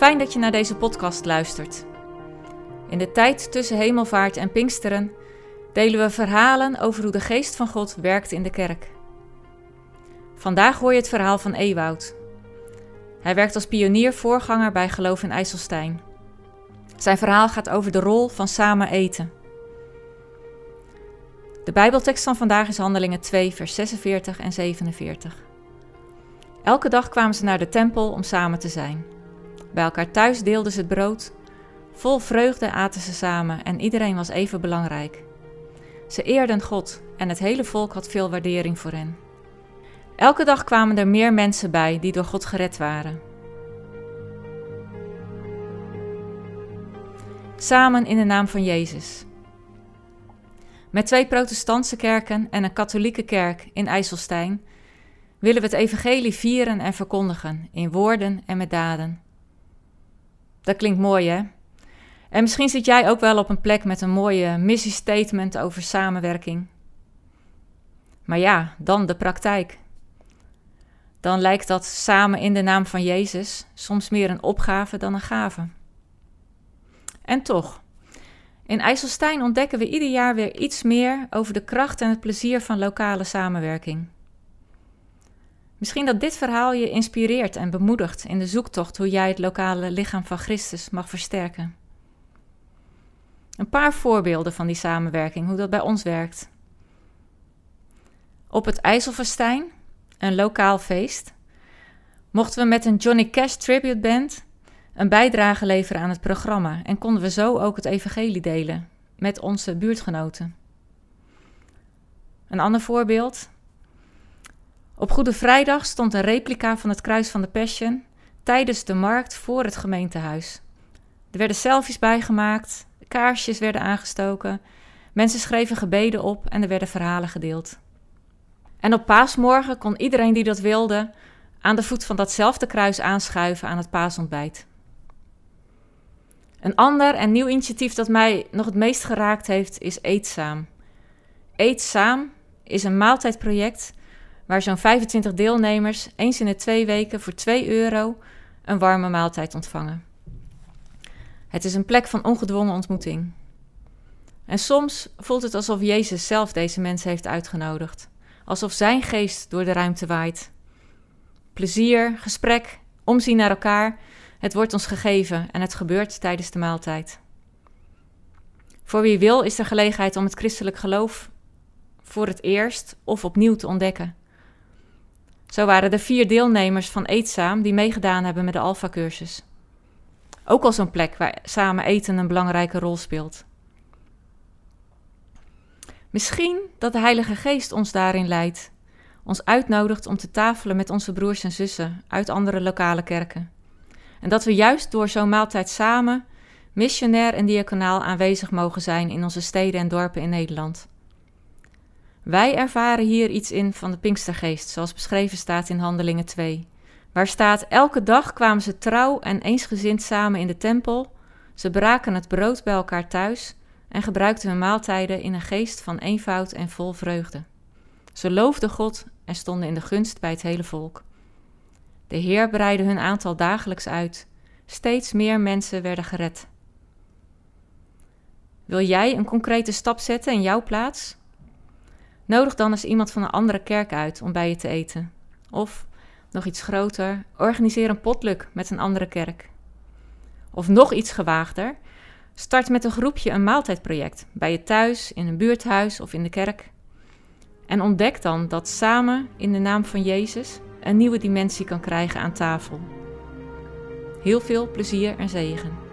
Fijn dat je naar deze podcast luistert. In de tijd tussen hemelvaart en Pinksteren delen we verhalen over hoe de geest van God werkt in de kerk. Vandaag hoor je het verhaal van Ewoud. Hij werkt als pionier-voorganger bij Geloof in IJsselstein. Zijn verhaal gaat over de rol van samen eten. De Bijbeltekst van vandaag is Handelingen 2, vers 46 en 47. Elke dag kwamen ze naar de tempel om samen te zijn. Bij elkaar thuis deelden ze het brood. Vol vreugde aten ze samen en iedereen was even belangrijk. Ze eerden God en het hele volk had veel waardering voor hen. Elke dag kwamen er meer mensen bij die door God gered waren. Samen in de naam van Jezus. Met twee protestantse kerken en een katholieke kerk in IJsselstein willen we het evangelie vieren en verkondigen in woorden en met daden. Dat klinkt mooi, hè? En misschien zit jij ook wel op een plek met een mooie missiestatement over samenwerking. Maar ja, dan de praktijk. Dan lijkt dat samen in de naam van Jezus soms meer een opgave dan een gave. En toch, in IJsselstein ontdekken we ieder jaar weer iets meer over de kracht en het plezier van lokale samenwerking. Misschien dat dit verhaal je inspireert en bemoedigt in de zoektocht hoe jij het lokale lichaam van Christus mag versterken. Een paar voorbeelden van die samenwerking, hoe dat bij ons werkt. Op het IJsselfestijn, een lokaal feest, mochten we met een Johnny Cash Tribute Band een bijdrage leveren aan het programma en konden we zo ook het evangelie delen met onze buurtgenoten. Een ander voorbeeld. Op Goede Vrijdag stond een replica van het kruis van de Passion tijdens de markt voor het gemeentehuis. Er werden selfies bijgemaakt, kaarsjes werden aangestoken, mensen schreven gebeden op en er werden verhalen gedeeld. En op paasmorgen kon iedereen die dat wilde aan de voet van datzelfde kruis aanschuiven aan het paasontbijt. Een ander en nieuw initiatief dat mij nog het meest geraakt heeft is Eetzaam. Eetzaam is een maaltijdproject waar zo'n 25 deelnemers eens in de twee weken voor 2 euro een warme maaltijd ontvangen. Het is een plek van ongedwongen ontmoeting. En soms voelt het alsof Jezus zelf deze mensen heeft uitgenodigd, alsof zijn geest door de ruimte waait. Plezier, gesprek, omzien naar elkaar het wordt ons gegeven en het gebeurt tijdens de maaltijd. Voor wie wil is er gelegenheid om het christelijk geloof voor het eerst of opnieuw te ontdekken. Zo waren er vier deelnemers van Eetzaam die meegedaan hebben met de Alpha-cursus. Ook al zo'n plek waar samen eten een belangrijke rol speelt. Misschien dat de Heilige Geest ons daarin leidt, ons uitnodigt om te tafelen met onze broers en zussen uit andere lokale kerken. En dat we juist door zo'n maaltijd samen, missionair en diaconaal aanwezig mogen zijn in onze steden en dorpen in Nederland. Wij ervaren hier iets in van de Pinkstergeest, zoals beschreven staat in Handelingen 2. Waar staat: Elke dag kwamen ze trouw en eensgezind samen in de tempel. Ze braken het brood bij elkaar thuis en gebruikten hun maaltijden in een geest van eenvoud en vol vreugde. Ze loofden God en stonden in de gunst bij het hele volk. De Heer breidde hun aantal dagelijks uit. Steeds meer mensen werden gered. Wil jij een concrete stap zetten in jouw plaats? Nodig dan eens iemand van een andere kerk uit om bij je te eten. Of, nog iets groter, organiseer een potluck met een andere kerk. Of nog iets gewaagder, start met een groepje een maaltijdproject bij je thuis, in een buurthuis of in de kerk. En ontdek dan dat samen in de naam van Jezus een nieuwe dimensie kan krijgen aan tafel. Heel veel plezier en zegen.